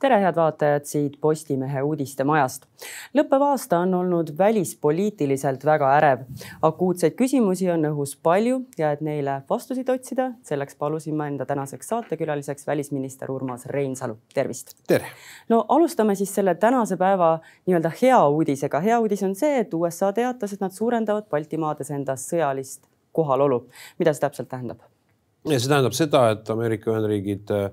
tere, head vaatajad siit Postimehe uudistemajast. lõppev aasta on olnud välispoliitiliselt väga ärev. akuutseid küsimusi on õhus palju ja et neile vastuseid otsida, selleks palusin ma enda tänaseks saatekülaliseks välisminister Urmas Reinsalu. tervist. tere. no alustame siis selle tänase päeva nii-öelda hea uudisega. hea uudis on see, et USA teatas, et nad suurendavad Baltimaades enda sõjalist kohalolu. mida see täpselt tähendab? see tähendab seda, et Ameerika Ühendriigid äh,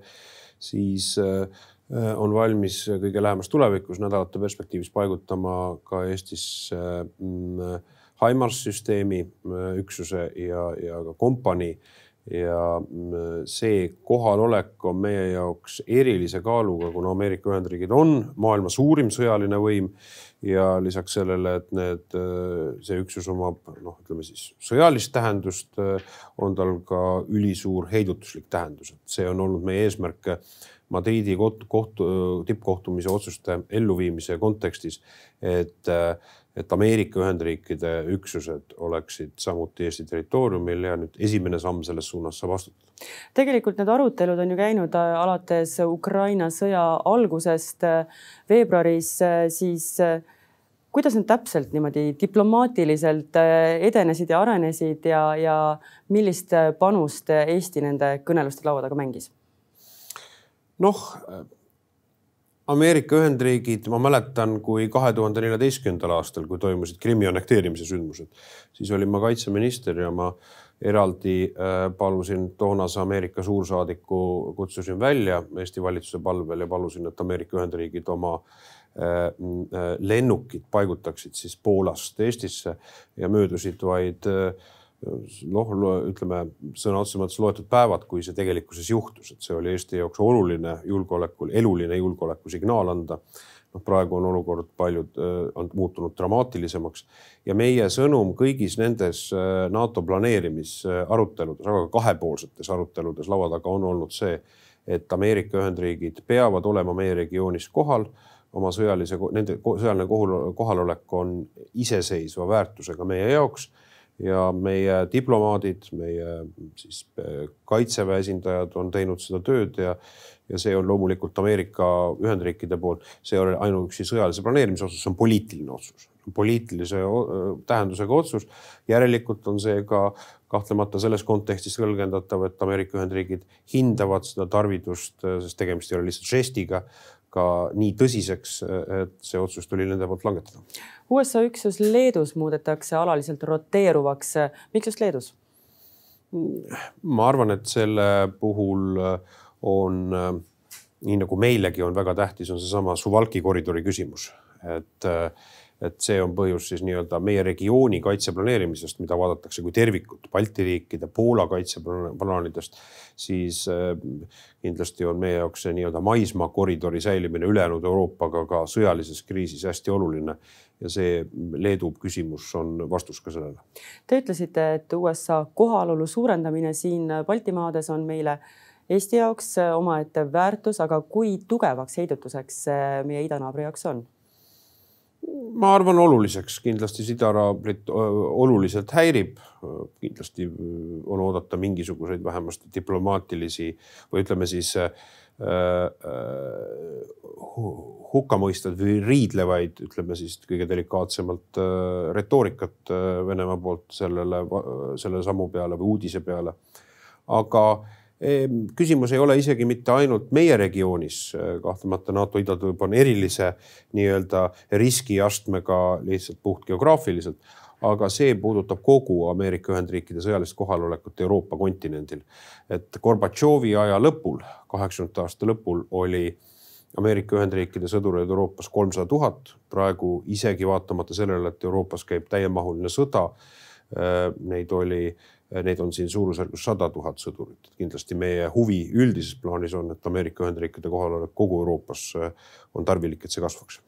siis äh, Äh, on valmis kõige lähemas tulevikus nädalate perspektiivis paigutama ka Eestisse mm, HIMARS süsteemi äh, üksuse ja, ja ka kompanii. ja mm, see kohalolek on meie jaoks erilise kaaluga, kuna Ameerika Ühendriigid on maailma suurim sõjaline võim ja lisaks sellele, et need, äh, see üksus omab noh, ütleme siis sõjalist tähendust, on tal ka ülisuur heidutuslik tähendus, et see on olnud meie eesmärk Madridi kohtu, kohtu, tippkohtumise otsuste elluviimise kontekstis, et, et Ameerika Ühendriikide üksused oleksid samuti Eesti territooriumil ja nüüd esimene samm selles suunas saab astuda. tegelikult need arutelud on ju käinud äh, alates Ukraina sõja algusest äh, veebruaris, äh, siis kuidas need täpselt niimoodi diplomaatiliselt edenesid ja arenesid ja, ja millist panust Eesti nende kõneluste laua taga mängis? Noh, Ameerika Ühendriigid, ma mäletan, kui kahe tuhande neljateistkümnendal aastal, kui toimusid Krimmi annekteerimise sündmused, siis olin ma kaitseminister ja ma eraldi äh, palusin toonase Ameerika suursaadiku, kutsusin välja Eesti valitsuse palvel ja palusin, et Ameerika Ühendriigid oma äh, äh, lennukid paigutaksid siis Poolast Eestisse ja möödusid vaid noh, ütleme sõna otseses mõttes loetud päevad, kui see tegelikkuses juhtus, et see oli Eesti jaoks oluline julgeolekul, eluline julgeolekusignaal anda. noh, praegu on olukord paljud on muutunud dramaatilisemaks. Ja meie sõnum kõigis nendes NATO planeerimisaruteludes, aga ka kahepoolsetes aruteludes laua taga on olnud see, et Ameerika Ühendriigid peavad olema meie regioonis kohal. Oma sõjalise, nende sõjaline kohalolek on iseseisva väärtusega meie jaoks ja meie diplomaadid, meie siis kaitseväe esindajad on teinud seda tööd ja, ja see on loomulikult Ameerika Ühendriikide poolt, see ei ole ainuüksi sõjalise planeerimise otsus, see on poliitiline otsus, poliitilise tähendusega otsus. järelikult on see ka kahtlemata selles kontekstis tõlgendatav, et Ameerika Ühendriigid hindavad seda tarvidust, sest tegemist ei ole lihtsalt žestiga ka nii tõsiseks, et see otsus tuli nende poolt langetada. USA üksus Leedus muudetakse alaliselt roteeruvaks. miks just Leedus? ma arvan, et selle puhul on, nii nagu meilegi on väga tähtis, on seesama Suwalki koridori küsimus, et et see on põhjus siis nii-öelda meie regiooni kaitseplaneerimisest, mida vaadatakse kui tervikut, Balti riikide, Poola kaitseplaanidest, siis äh, kindlasti on meie jaoks see nii-öelda maismaakoridori säilimine ülejäänud Euroopaga ka sõjalises kriisis hästi oluline ja see Leedu küsimus on vastus ka sellele. Te ütlesite, et USA kohalolu suurendamine siin Baltimaades on meile Eesti jaoks omaette väärtus, aga kui tugevaks heidutuseks meie idanaabri jaoks on? Ma arvan oluliseks, kindlasti sidaraablit oluliselt häirib. kindlasti on oodata mingisuguseid vähemasti diplomaatilisi või ütleme siis äh, äh, hukkamõistvaid või riidlevaid, ütleme siis kõige delikaatsemalt äh, retoorikat Venemaa poolt sellele, selle sammu peale või uudise peale. aga Ehm, küsimus ei ole isegi mitte ainult meie regioonis, kahtlemata NATO idatiib on erilise nii-öelda riskiastmega lihtsalt puht geograafiliselt, aga see puudutab kogu Ameerika Ühendriikide sõjalist kohalolekut Euroopa kontinendil. et Gorbatšovi aja lõpul, kaheksakümnendate aasta lõpul oli Ameerika Ühendriikide sõdureid Euroopas kolmsada tuhat, praegu isegi vaatamata sellele, et Euroopas käib täiemahuline sõda, ehm, neid oli Neid on siin suurusjärgus sada tuhat sõdurit. kindlasti meie huvi üldises plaanis on, et Ameerika Ühendriikide kohalolek kogu Euroopas äh, on tarvilik, et see kasvaks.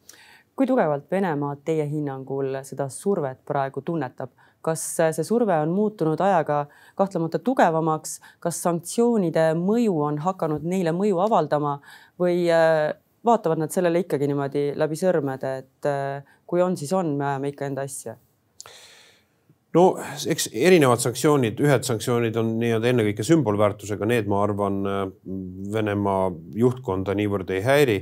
kui tugevalt Venemaa teie hinnangul seda survet praegu tunnetab? kas see surve on muutunud ajaga kahtlemata tugevamaks, kas sanktsioonide mõju on hakanud neile mõju avaldama või äh, vaatavad nad sellele ikkagi niimoodi läbi sõrmede, et äh, kui on, siis on, me ajame ikka enda asja no eks erinevad sanktsioonid, ühed sanktsioonid on nii-öelda ennekõike sümbolväärtusega, need, ma arvan, Venemaa juhtkonda niivõrd ei häiri.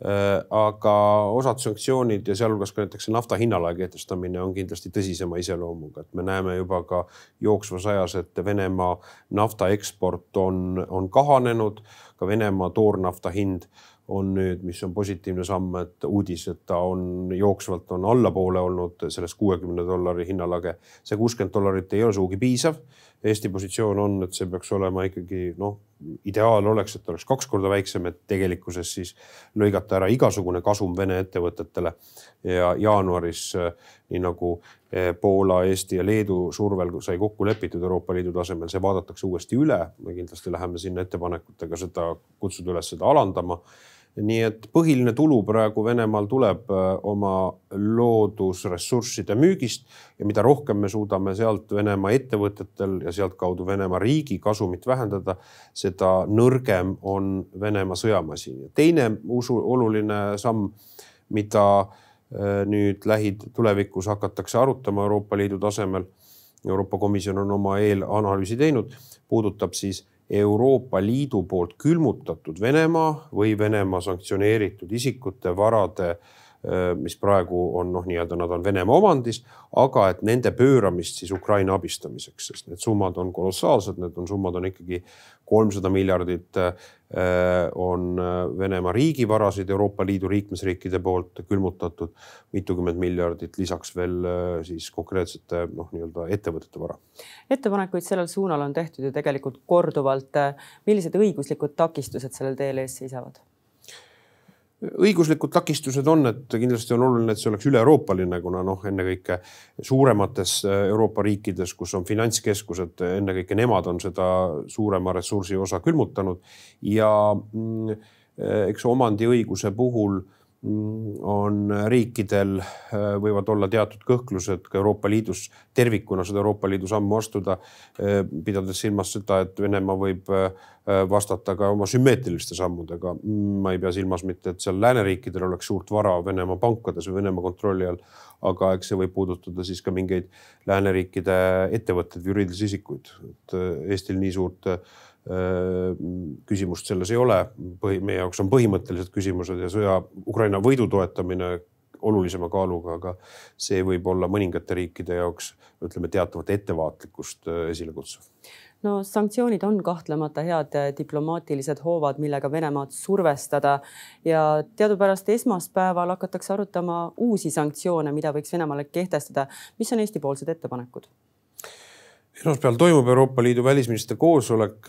aga osad sanktsioonid ja sealhulgas ka näiteks nafta hinnalae kehtestamine on kindlasti tõsisema iseloomuga, et me näeme juba ka jooksvas ajas, et Venemaa nafta eksport on, on kahanenud, ka Venemaa toornafta hind on nüüd, mis on positiivne samm, et uudis, et ta on jooksvalt on allapoole olnud sellest kuuekümne dollari hinnalage. see kuuskümmend dollarit ei ole sugugi piisav. Eesti positsioon on, et see peaks olema ikkagi noh, ideaal oleks, et oleks kaks korda väiksem, et tegelikkuses siis lõigata ära igasugune kasum Vene ettevõtetele. ja jaanuaris nii nagu eh, Poola, Eesti ja Leedu survel sai kokku lepitud Euroopa Liidu tasemel, see vaadatakse uuesti üle. me kindlasti läheme sinna ettepanekutega seda, kutsuda üles seda alandama nii et põhiline tulu praegu Venemaal tuleb äh, oma loodusressursside müügist ja mida rohkem me suudame sealt Venemaa ettevõtetel ja sealtkaudu Venemaa riigi kasumit vähendada, seda nõrgem on Venemaa sõjamasin. teine usu oluline samm, mida äh, nüüd lähitulevikus hakatakse arutama Euroopa Liidu tasemel. Euroopa Komisjon on oma eelanalüüsi teinud, puudutab siis Euroopa Liidu poolt külmutatud Venemaa või Venemaa sanktsioneeritud isikute varade mis praegu on noh, nii-öelda nad on Venemaa omandis, aga et nende pööramist siis Ukraina abistamiseks, sest need summad on kolossaalsed, need on summad on ikkagi kolmsada miljardit on Venemaa riigivarasid Euroopa Liidu liikmesriikide poolt külmutatud, mitukümmend miljardit, lisaks veel siis konkreetsete noh, nii-öelda ettevõtete vara. ettepanekuid sellel suunal on tehtud ju tegelikult korduvalt. millised õiguslikud takistused sellel teel ees seisavad? Õiguslikud takistused on, et kindlasti on oluline, et see oleks üle-euroopaline, kuna noh, ennekõike suuremates äh, Euroopa riikides, kus on finantskeskused, ennekõike nemad on seda suurema ressursi osa külmutanud. Ja mm, äh, eks omandiõiguse puhul mm, on riikidel, äh, võivad olla teatud kõhklused ka Euroopa Liidus tervikuna seda Euroopa Liidu sammu astuda, pidades silmas seda, et Venemaa võib Äh, vastata ka oma sümmeetriliste sammudega. ma ei pea silmas mitte, et seal lääneriikidel oleks suurt vara Venemaa pankades või Venemaa kontrolli all, aga eks see võib puudutada siis ka mingeid lääneriikide ettevõtteid, juriidilisi isikuid. et äh, Eestil nii suurt äh, küsimust selles ei ole. põhi, meie jaoks on põhimõttelised küsimused ja sõja Ukraina võidu toetamine olulisema kaaluga, aga see võib olla mõningate riikide jaoks ütleme teatavat ettevaatlikkust esile kutsuv no sanktsioonid on kahtlemata head eh, diplomaatilised hoovad, millega Venemaad survestada ja teadupärast esmaspäeval hakatakse arutama uusi sanktsioone, mida võiks Venemaale kehtestada. mis on Eesti-poolsed ettepanekud? Esmaspäeval toimub Euroopa Liidu välisministrite koosolek.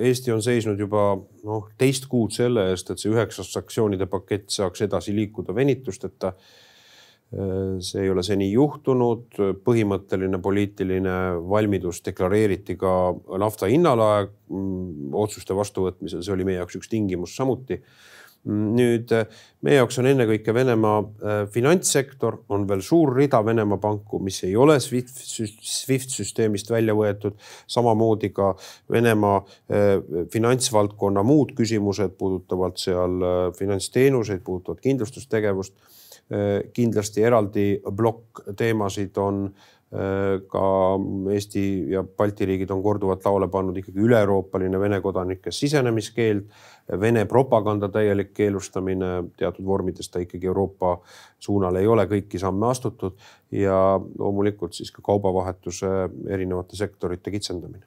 Eesti on seisnud juba noh, teist kuud selle eest, et see üheksas sanktsioonide pakett saaks edasi liikuda venitusteta see ei ole seni juhtunud, põhimõtteline poliitiline valmidus deklareeriti ka nafta hinnalae otsuste vastuvõtmisel, see oli meie jaoks üks tingimus samuti. Nüüd meie jaoks on ennekõike Venemaa äh, finantssektor, on veel suur rida Venemaa panku, mis ei ole SWIFT, SWIFT süsteemist välja võetud. samamoodi ka Venemaa äh, finantsvaldkonna muud küsimused puudutavalt seal äh, finantsteenuseid, puudutavad kindlustustegevust kindlasti eraldi plokk teemasid on ka Eesti ja Balti riigid on korduvalt lauale pannud ikkagi üle-euroopaline Vene kodanike sisenemiskeeld, Vene propaganda täielik keelustamine, teatud vormides ta ikkagi Euroopa suunal ei ole kõiki samme astutud ja loomulikult siis ka kaubavahetuse erinevate sektorite kitsendamine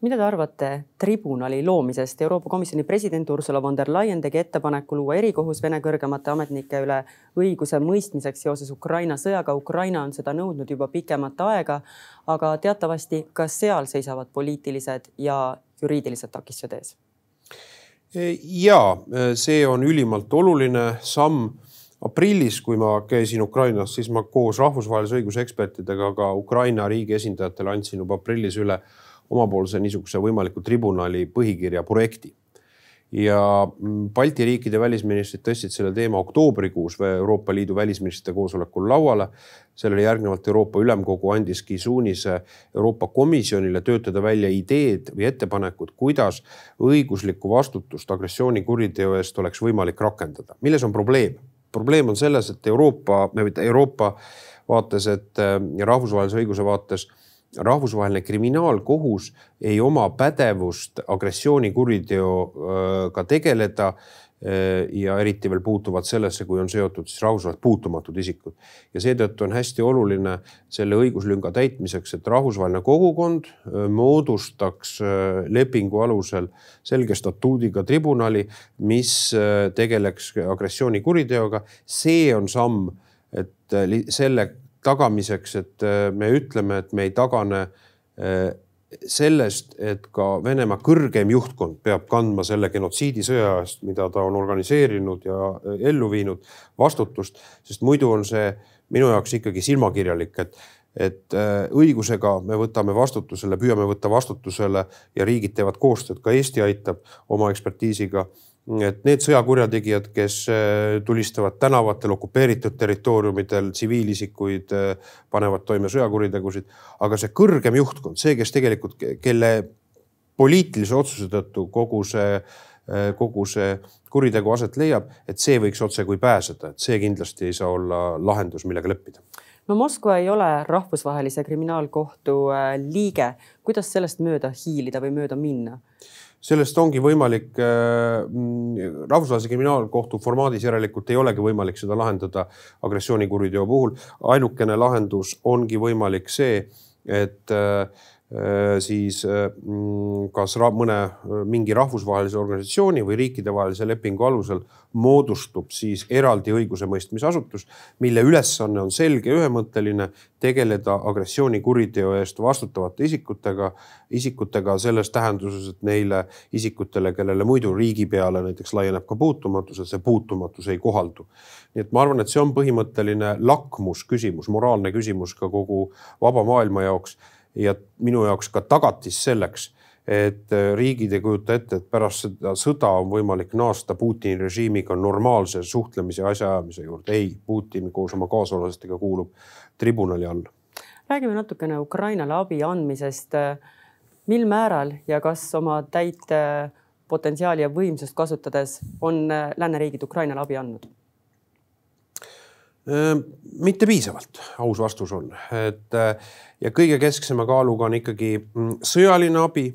mida te arvate tribunali loomisest? Euroopa Komisjoni president Ursula von der Leyen tegi ettepaneku luua erikohus Vene kõrgemate ametnike üle õiguse mõistmiseks seoses Ukraina sõjaga. Ukraina on seda nõudnud juba pikemat aega, aga teatavasti ka seal seisavad poliitilised ja juriidilised takistused ees. ja see on ülimalt oluline samm aprillis, kui ma käisin Ukrainas, siis ma koos rahvusvahelise õiguse ekspertidega ka Ukraina riigi esindajatele andsin juba aprillis üle omapoolse niisuguse võimaliku tribunali põhikirja projekti. ja mm, Balti riikide välisministrid tõstsid selle teema oktoobrikuus Euroopa Liidu välisministrite koosolekul lauale. sellele järgnevalt Euroopa Ülemkogu andiski suunise Euroopa Komisjonile töötada välja ideed või ettepanekud, kuidas õiguslikku vastutust agressioonikuriteo eest oleks võimalik rakendada. milles on probleem? probleem on selles, et Euroopa, Euroopa vaates, et ja rahvusvahelise õiguse vaates rahvusvaheline kriminaalkohus ei oma pädevust agressioonikuriteoga tegeleda ja eriti veel puutuvad sellesse, kui on seotud siis rahvusvaheliselt puutumatud isikud. ja seetõttu on hästi oluline selle õiguslünga täitmiseks, et rahvusvaheline kogukond moodustaks lepingu alusel selge statuudiga tribunali, mis tegeleks agressioonikuriteoga. see on samm, et selle tagamiseks, et me ütleme, et me ei tagane sellest, et ka Venemaa kõrgem juhtkond peab kandma selle genotsiidisõja eest, mida ta on organiseerinud ja äh, ellu viinud, vastutust, sest muidu on see minu jaoks ikkagi silmakirjalik, et et äh, õigusega me võtame vastutusele, püüame võtta vastutusele ja riigid teevad koostööd, ka Eesti aitab oma ekspertiisiga et need sõjakurjategijad, kes äh, tulistavad tänavatel, okupeeritud territooriumidel tsiviilisikuid, äh, panevad toime sõjakuritegusid, aga see kõrgem juhtkond, see, kes tegelikult, kelle poliitilise otsuse tõttu kogu see, äh, kogu see kuritegu aset leiab, et see võiks otsekui pääseda, et see kindlasti ei saa olla lahendus, millega leppida. No Moskva ei ole rahvusvahelise kriminaalkohtu liige, kuidas sellest mööda hiilida või mööda minna? Sellest ongi võimalik äh,, rahvusvahelise kriminaalkohtu formaadis järelikult ei olegi võimalik seda lahendada agressioonikuriteo puhul. ainukene lahendus ongi võimalik see, et Äh, siis äh, mm, kas mõne äh, mingi rahvusvahelise organisatsiooni või riikidevahelise lepingu alusel moodustub siis eraldi õigusemõistmisasutus, mille ülesanne on selge, ühemõtteline, tegeleda agressioonikuriteo eest vastutavate isikutega, isikutega selles tähenduses, et neile isikutele, kellele muidu riigi peale näiteks laieneb ka puutumatus, et see puutumatus ei kohaldu. nii et ma arvan, et see on põhimõtteline lakmusküsimus, moraalne küsimus ka kogu vaba maailma jaoks ja minu jaoks ka tagatis selleks, et äh, riigid ei kujuta ette, et pärast seda sõda on võimalik naasta Putini režiimiga normaalse suhtlemise ja asjaajamise juurde. ei, Putin koos oma kaasosalistega kuulub tribunali alla. räägime natukene Ukrainale abi andmisest. mil määral ja kas oma täit potentsiaali ja võimsust kasutades on äh, lääneriigid Ukrainale abi andnud? Mitte piisavalt, aus vastus on, et ja kõige kesksema kaaluga on ikkagi mm, sõjaline abi.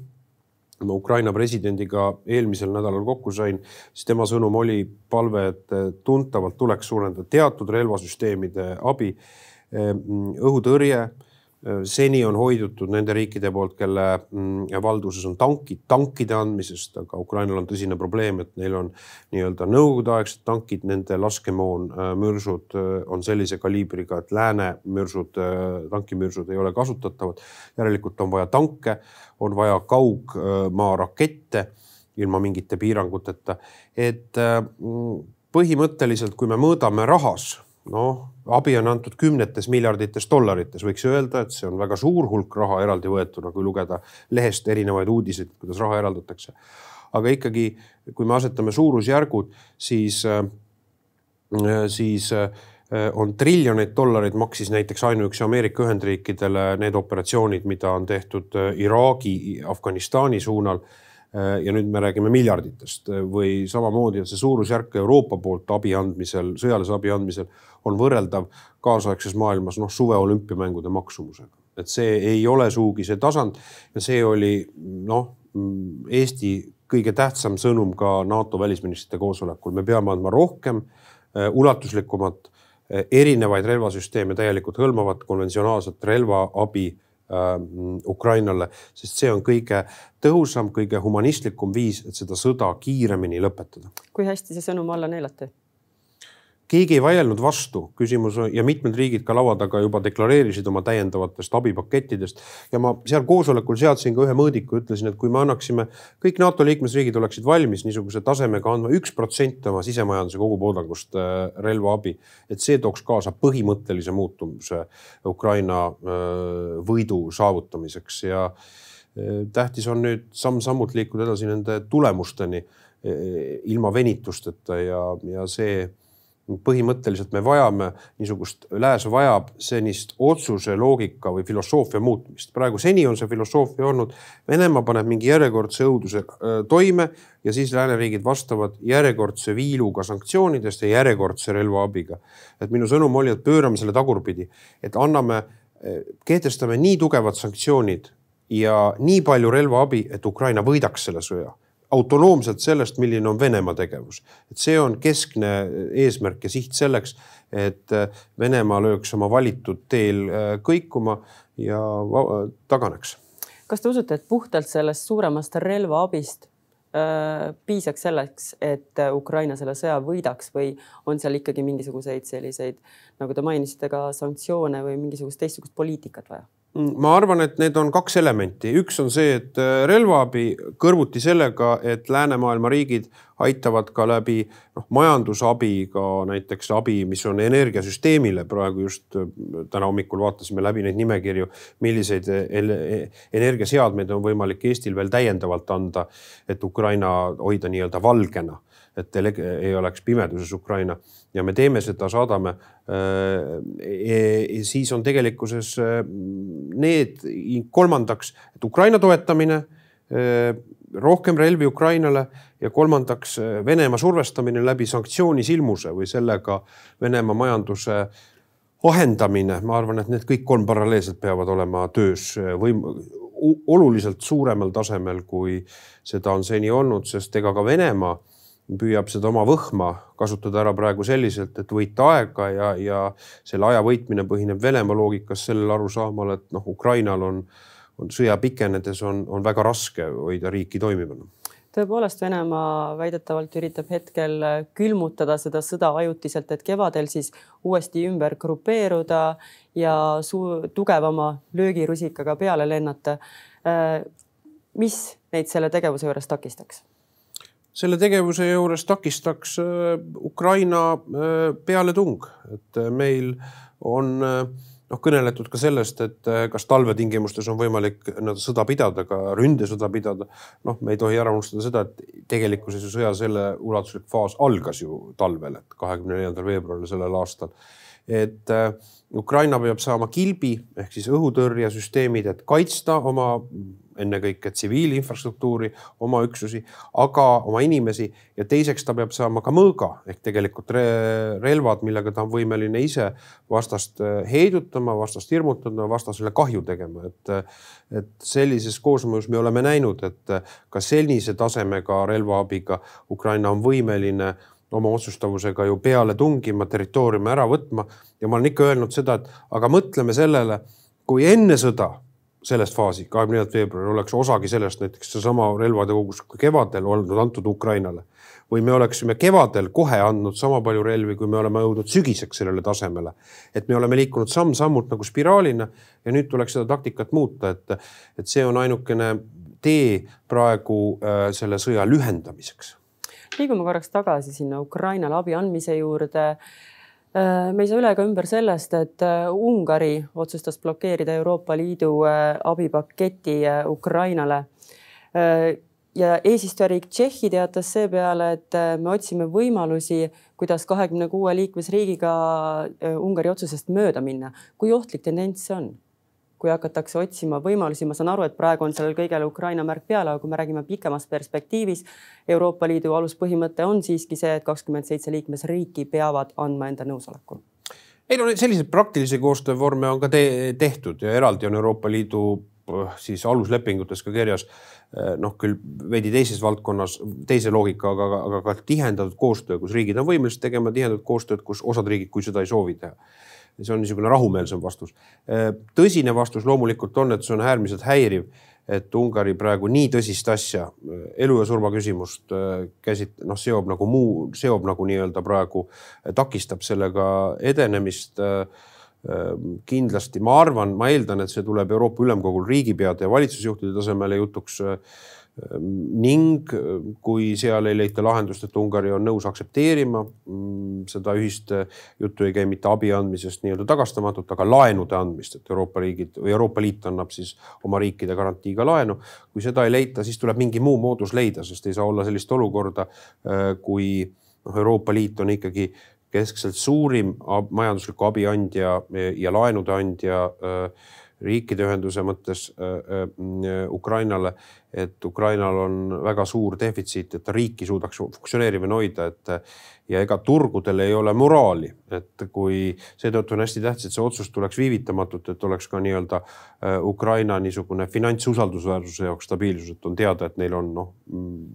ma Ukraina presidendiga eelmisel nädalal kokku sain, siis tema sõnum oli palve, et tuntavalt tuleks suurendada teatud relvasüsteemide abi, õhutõrje seni on hoidutud nende riikide poolt, kelle mm, valduses on tankid, tankide andmisest, aga Ukrainal on tõsine probleem, et neil on nii-öelda nõukogudeaegsed tankid, nende laskemoon, äh, mürsud äh, on sellise kaliibriga, et lääne mürsud, äh, tankimürsud ei ole kasutatavad. järelikult on vaja tanke, on vaja kaugmaarakette ilma mingite piiranguteta, et põhimõtteliselt, kui me mõõdame rahas noh, abi on antud kümnetes miljardites dollarites, võiks öelda, et see on väga suur hulk raha eraldi võetuna, kui lugeda lehest erinevaid uudiseid, kuidas raha eraldatakse. aga ikkagi, kui me asetame suurusjärgud, siis, äh, siis äh, on triljoneid dollareid maksis näiteks ainuüksi Ameerika Ühendriikidele need operatsioonid, mida on tehtud äh, Iraagi, Afganistani suunal Äh, ja nüüd me räägime miljarditest äh, või samamoodi, et see suurusjärk Euroopa poolt abi andmisel, sõjalise abi andmisel on võrreldav kaasaegses maailmas noh, suveolümpiamängude maksumusega. et see ei ole sugugi see tasand ja see oli noh, Eesti kõige tähtsam sõnum ka NATO välisministrite koosolekul, me peame andma rohkem äh, ulatuslikkumat, erinevaid relvasüsteeme täielikult hõlmavat konventsionaalset relvaabi Äh, Ukrainale, sest see on kõige tõhusam, kõige humanistlikum viis, et seda sõda kiiremini lõpetada. kui hästi see sõnum alla neelati? Keegi ei vaielnud vastu, küsimus ja mitmed riigid ka laua taga juba deklareerisid oma täiendavatest abipakettidest. ja ma seal koosolekul seadsin ka ühe mõõdiku, ütlesin, et kui me annaksime, kõik NATO liikmesriigid oleksid valmis niisuguse tasemega andma üks protsent oma sisemajanduse kogutoodangust äh, relvaabi, et see tooks kaasa põhimõttelise muutumuse Ukraina äh, võidu saavutamiseks. Ja äh, tähtis on nüüd samm-sammult liikuda edasi nende tulemusteni ilma venitusteta. Ja, ja see põhimõtteliselt me vajame niisugust, lääs vajab senist otsuse loogika või filosoofia muutmist. praegu seni on see filosoofia olnud, Venemaa paneb mingi järjekordse õuduse äh, toime ja siis lääneriigid vastavad järjekordse viiluga sanktsioonidest ja järjekordse relvaabiga. et minu sõnum oli, et pöörame selle tagurpidi, et anname kehtestame nii tugevad sanktsioonid ja nii palju relvaabi, et Ukraina võidaks selle sõja autonoomselt sellest, milline on Venemaa tegevus. et see on keskne eesmärk ja siht selleks, et Venemaa lööks oma valitud teel kõikuma ja taganeks. kas te usute, et puhtalt sellest suuremast relvaabist Äh, piisaks selleks, et Ukraina selle sõja võidaks või on seal ikkagi mingisuguseid selliseid, nagu te mainisite, ka sanktsioone või mingisugust teistsugust poliitikat vaja? Mm, ma arvan, et need on kaks elementi, üks on see, et äh, relvaabi kõrvuti sellega, et läänemaailma riigid aitavad ka läbi noh, majandusabiga näiteks abi, mis on energiasüsteemile. Praegu just äh, täna hommikul vaatasime läbi neid nimekirju, milliseid e-, energiaseadmeid on võimalik Eestil veel täiendavalt anda, et Ukraina hoida nii-öelda valgena et ei oleks pimeduses Ukraina ja me teeme seda, saadame. Äh, siis on tegelikkuses äh, need kolmandaks, et Ukraina toetamine, äh, rohkem relvi Ukrainale ja kolmandaks Venemaa survestamine läbi sanktsioonisilmuse või sellega Venemaa majanduse ahendamine, ma arvan, et need kõik kolm paralleelselt peavad olema töös võim-, oluliselt suuremal tasemel, kui seda on seni olnud, sest ega ka Venemaa püüab seda oma võhma kasutada ära praegu selliselt, et võita aega ja, ja selle aja võitmine põhineb Venemaa loogikas sellel arusaamal, et noh, Ukrainal on, on sõja pikenedes on, on väga raske hoida riiki toimivana tõepoolest, Venemaa väidetavalt üritab hetkel külmutada seda sõda ajutiselt, et kevadel siis uuesti ümber grupeeruda ja suu-, tugevama löögirusikaga peale lennata. Äh, mis neid selle tegevuse juures takistaks? Selle tegevuse juures takistaks äh, Ukraina äh, pealetung, et äh, meil on noh, kõneletud ka sellest, et kas talvetingimustes on võimalik nii-öelda sõda pidada, ka ründesõda pidada. noh, me ei tohi ära unustada seda, et tegelikkuses ju sõja selle ulatuslik faas algas ju talvel, et kahekümne neljandal veebruaril sellel aastal. et Ukraina peab saama kilbi ehk siis õhutõrjesüsteemid, et kaitsta oma ennekõike tsiviilinfrastruktuuri, oma üksusi, aga oma inimesi. Ja teiseks ta peab saama ka mõõga ehk tegelikult re relvad, millega ta on võimeline ise vastast äh, heidutama, vastast hirmutama, vastasele kahju tegema, et et sellises koosmõjus me oleme näinud, et ka sellise tasemega relvaabiga Ukraina on võimeline oma otsustavusega ju peale tungima, territooriumi ära võtma. Ja ma olen ikka öelnud seda, et aga mõtleme sellele, kui enne sõda sellest faasi, kahekümne neljandat veebruari, oleks osagi sellest näiteks seesama relvade kogus kevadel olnud antud Ukrainale. või me oleksime kevadel kohe andnud sama palju relvi, kui me oleme jõudnud sügiseks sellele tasemele. et me oleme liikunud samm-sammult nagu spiraalina ja nüüd tuleks seda taktikat muuta, et, et see on ainukene tee praegu äh, selle sõja lühendamiseks. liigume korraks tagasi sinna Ukrainale abi andmise juurde me ei saa üle ega ümber sellest, et äh, Ungari otsustas blokeerida Euroopa Liidu äh, abipaketi Ukrainale. ja eesistujariik Tšehhi teatas seepeale, et me otsime võimalusi, kuidas kahekümne kuue liikmesriigiga Ungari otsusest mööda minna. kui ohtlik tendents see on? Kui hakatakse otsima võimalusi, ma saan aru, et praegu on sellel kõigele Ukraina märk peal, aga kui me räägime pikemas perspektiivis, Euroopa Liidu aluspõhimõte on siiski see, et kakskümmend seitse liikmesriiki peavad andma enda nõusoleku. Ei no selliseid praktilisi koostöövorme on ka te tehtud ja eraldi on Euroopa Liidu äh, siis aluslepingutes ka kirjas äh, noh, küll veidi teises valdkonnas, teise loogikaga, aga, aga ka tihendatud koostöö, kus riigid on võimelised tegema tihendatud koostööd, kus osad riigid, kui seda ei soovi teha see on niisugune rahumeelsem vastus. Äh, tõsine vastus loomulikult on, et see on äärmiselt häiriv, et Ungari praegu nii tõsist asja, äh, elu ja surma küsimust äh, käsit-, noh, seob nagu muu, seob nagu nii-öelda praegu, takistab sellega edenemist kindlasti ma arvan, ma eeldan, et see tuleb Euroopa Ülemkogul riigipeade ja valitsusjuhtide tasemele jutuks ning kui seal ei leita lahendust, et Ungari on nõus aktsepteerima mm, seda ühist, juttu ei käi mitte abi andmisest nii-öelda tagastamatult, aga laenude andmist, et Euroopa riigid või Euroopa Liit annab siis oma riikide garantiiga laenu. kui seda ei leita, siis tuleb mingi muu moodus leida, sest ei saa olla sellist olukorda, kui noh, Euroopa Liit on ikkagi keskselt suurim majandusliku abi andja ja laenude andja äh, riikide ühenduse mõttes äh, äh, Ukrainale, et Ukrainal on väga suur defitsiit, et riiki suudaks funktsioneerivana hoida, et ja ega turgudel ei ole moraali, et kui seetõttu on hästi tähtis, et see otsus tuleks viivitamatult, et oleks ka nii-öelda äh, Ukraina niisugune finantsusaldusväärsuse jaoks stabiilsus, et on teada, et neil on noh,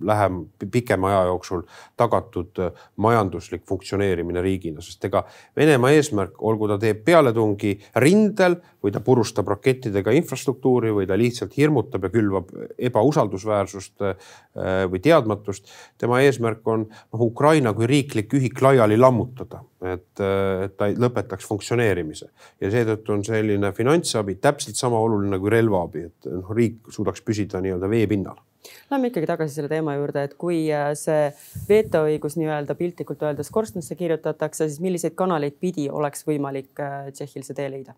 lähem, pikema aja jooksul tagatud äh, majanduslik funktsioneerimine riigina, sest ega Venemaa eesmärk, olgu ta teeb pealetungi rindel või ta purustab rakettidega infrastruktuuri või ta lihtsalt hirmutab ja külvab ebausaldusväärsust äh, või teadmatust. tema eesmärk on noh, Ukraina kui riiklik ühik laiali lammutada, et, et ta lõpetaks funktsioneerimise ja seetõttu on selline finantsabi täpselt sama oluline kui relvaabi, et noh, riik suudaks püsida nii-öelda veepinnal Lähme ikkagi tagasi selle teema juurde, et kui äh, see vetoõigus nii-öelda piltlikult öeldes korstnasse kirjutatakse, siis milliseid kanaleid pidi oleks võimalik äh, Tšehhil see tee leida?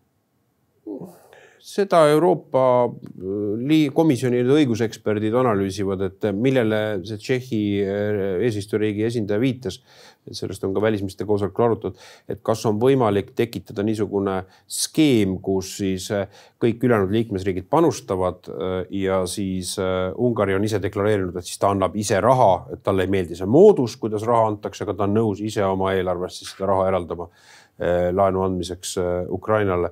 Seda Euroopa äh, Komisjoni õiguseksperdid analüüsivad, et millele see Tšehhi äh, eesistujariigi esindaja viitas. sellest on ka välisministrite koosolekul arutatud, et kas on võimalik tekitada niisugune skeem, kus siis äh, kõik ülejäänud liikmesriigid panustavad ja siis Ungari on ise deklareerinud, et siis ta annab ise raha, et talle ei meeldi see moodus, kuidas raha antakse, aga ta on nõus ise oma eelarvest siis seda raha eraldama laenu andmiseks Ukrainale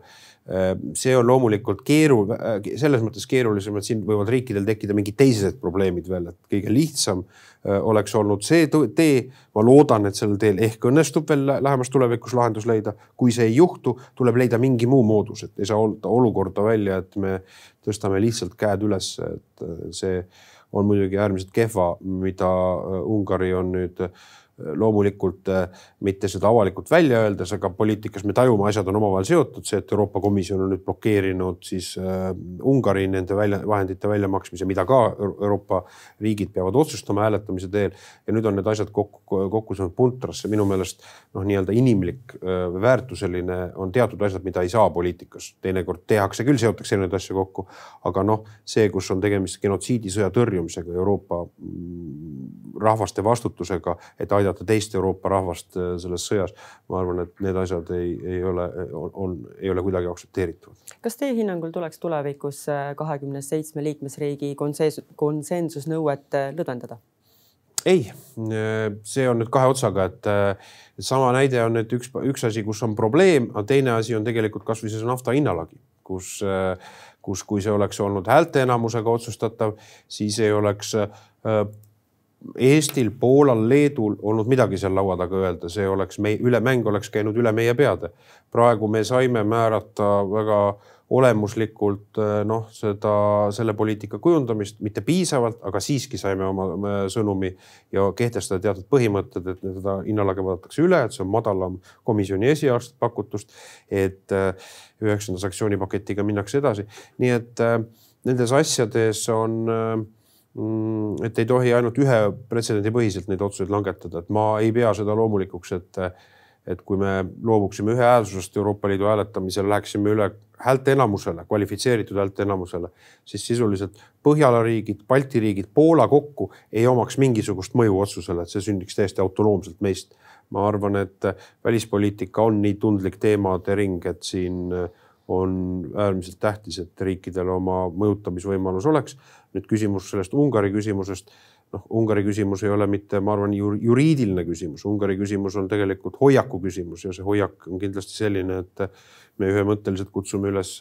Äh, see on loomulikult keeru-, äh, selles mõttes keerulisem, et siin võivad riikidel tekkida mingid teised probleemid veel, et kõige lihtsam äh, oleks olnud see tee. ma loodan, et sellel teel ehk õnnestub veel lähemas tulevikus lahendus leida. kui see ei juhtu, tuleb leida mingi muu moodus, et ei saa olukorda välja, et me tõstame lihtsalt käed üles, et see on muidugi äärmiselt kehva, mida Ungari on nüüd loomulikult äh, mitte seda avalikult välja öeldes, aga poliitikas me tajume, asjad on omavahel seotud, see, et Euroopa Komisjon on nüüd blokeerinud siis äh, Ungari nende välja, vahendite väljamaksmise, mida ka Euroopa riigid peavad otsustama hääletamise teel. ja nüüd on need asjad kokku, kokku saanud puntrasse, minu meelest noh, nii-öelda inimlik äh,, väärtuseline on teatud asjad, mida ei saa poliitikas, teinekord tehakse küll, seotakse erinevaid asju kokku, aga noh, see, kus on tegemist genotsiidisõja tõrjumisega, Euroopa mm, rahvaste vastutusega, et aidata aidata teist Euroopa rahvast äh, selles sõjas. ma arvan, et need asjad ei, ei ole, on, ei ole kuidagi aktsepteeritavad. kas teie hinnangul tuleks tulevikus äh, kahekümne seitsme liikmesriigi konsensus, konsensusnõuet äh, lõdvendada? ei, see on nüüd kahe otsaga, et sama näide on, et üks, üks asi, kus on probleem, aga teine asi on tegelikult kasvõi see nafta hinnalagi, kus, kus, kui see oleks olnud häälteenamusega otsustatav, siis ei oleks Eestil, Poolal, Leedul olnud midagi seal laua taga öelda, see oleks meie üle, mäng oleks käinud üle meie peade. praegu me saime määrata väga olemuslikult eh, noh, seda, selle poliitika kujundamist, mitte piisavalt, aga siiski saime oma sõnumi ja kehtestada teatud põhimõtted, et seda hinnalage vaadatakse üle, et see on madalam komisjoni esialgset pakutust. et eh, üheksanda sanktsioonipaketiga minnakse edasi, nii et eh, nendes asjades on Mm, et ei tohi ainult ühe pretsedendi põhiselt neid otsuseid langetada, et ma ei pea seda loomulikuks, et, et kui me loobuksime ühehäälsusest Euroopa Liidu hääletamisel, läheksime üle häälteenamusele, kvalifitseeritud häälteenamusele, siis sisuliselt Põhjala riigid, Balti riigid, Poola kokku ei omaks mingisugust mõju otsusele, et see sündiks täiesti autonoomselt meist. ma arvan, et välispoliitika on nii tundlik teemade ring, et siin on äärmiselt tähtis, et riikidel oma mõjutamisvõimalus oleks. Nüüd küsimus sellest Ungari küsimusest. noh, Ungari küsimus ei ole mitte, ma arvan, juriidiline küsimus, Ungari küsimus on tegelikult hoiaku küsimus ja see hoiak on kindlasti selline, et me ühemõtteliselt kutsume üles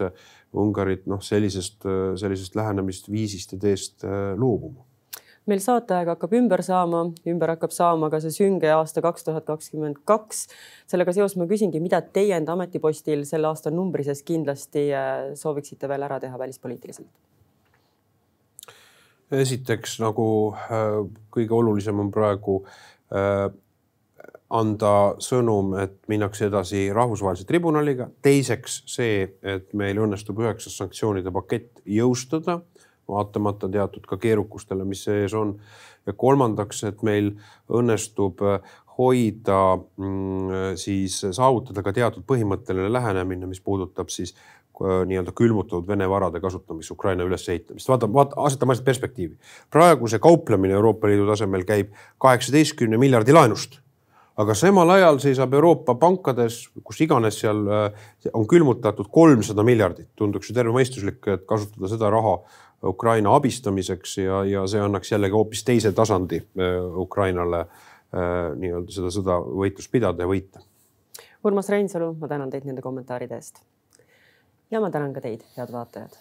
Ungarit noh, sellisest, sellisest lähenemisviisist ja teest äh, loobuma meil saateaeg hakkab ümber saama, ümber hakkab saama ka see sünge aasta kaks tuhat kakskümmend kaks. sellega seoses ma küsingi, mida teie enda ametipostil selle aasta numbri sees kindlasti äh, sooviksite veel ära teha välispoliitiliselt? esiteks nagu äh, kõige olulisem on praegu äh, anda sõnum, et minnakse edasi rahvusvahelise tribunaliga. teiseks see, et meil õnnestub üheksas sanktsioonide pakett jõustada, vaatamata teatud ka keerukustele, mis sees on. ja kolmandaks, et meil õnnestub äh, hoida, mm, siis saavutada ka teatud põhimõtteline lähenemine, mis puudutab siis Äh, nii-öelda külmutatud Vene varade kasutamist Ukraina ülesehitamist. vaata, vaata, asetame asjad perspektiivi. praegu see kauplemine Euroopa Liidu tasemel käib kaheksateistkümne miljardi laenust. aga samal ajal seisab Euroopa pankades, kus iganes seal äh, on külmutatud kolmsada miljardit. tunduks ju tervemõistuslik, et kasutada seda raha Ukraina abistamiseks ja, ja see annaks jällegi hoopis teise tasandi Ukrainale nii-öelda seda sõda, võitlust pidada ja võita. Urmas Reinsalu, ma tänan teid nende kommentaaride eest. ja ma tänan ka teid, head vaatajad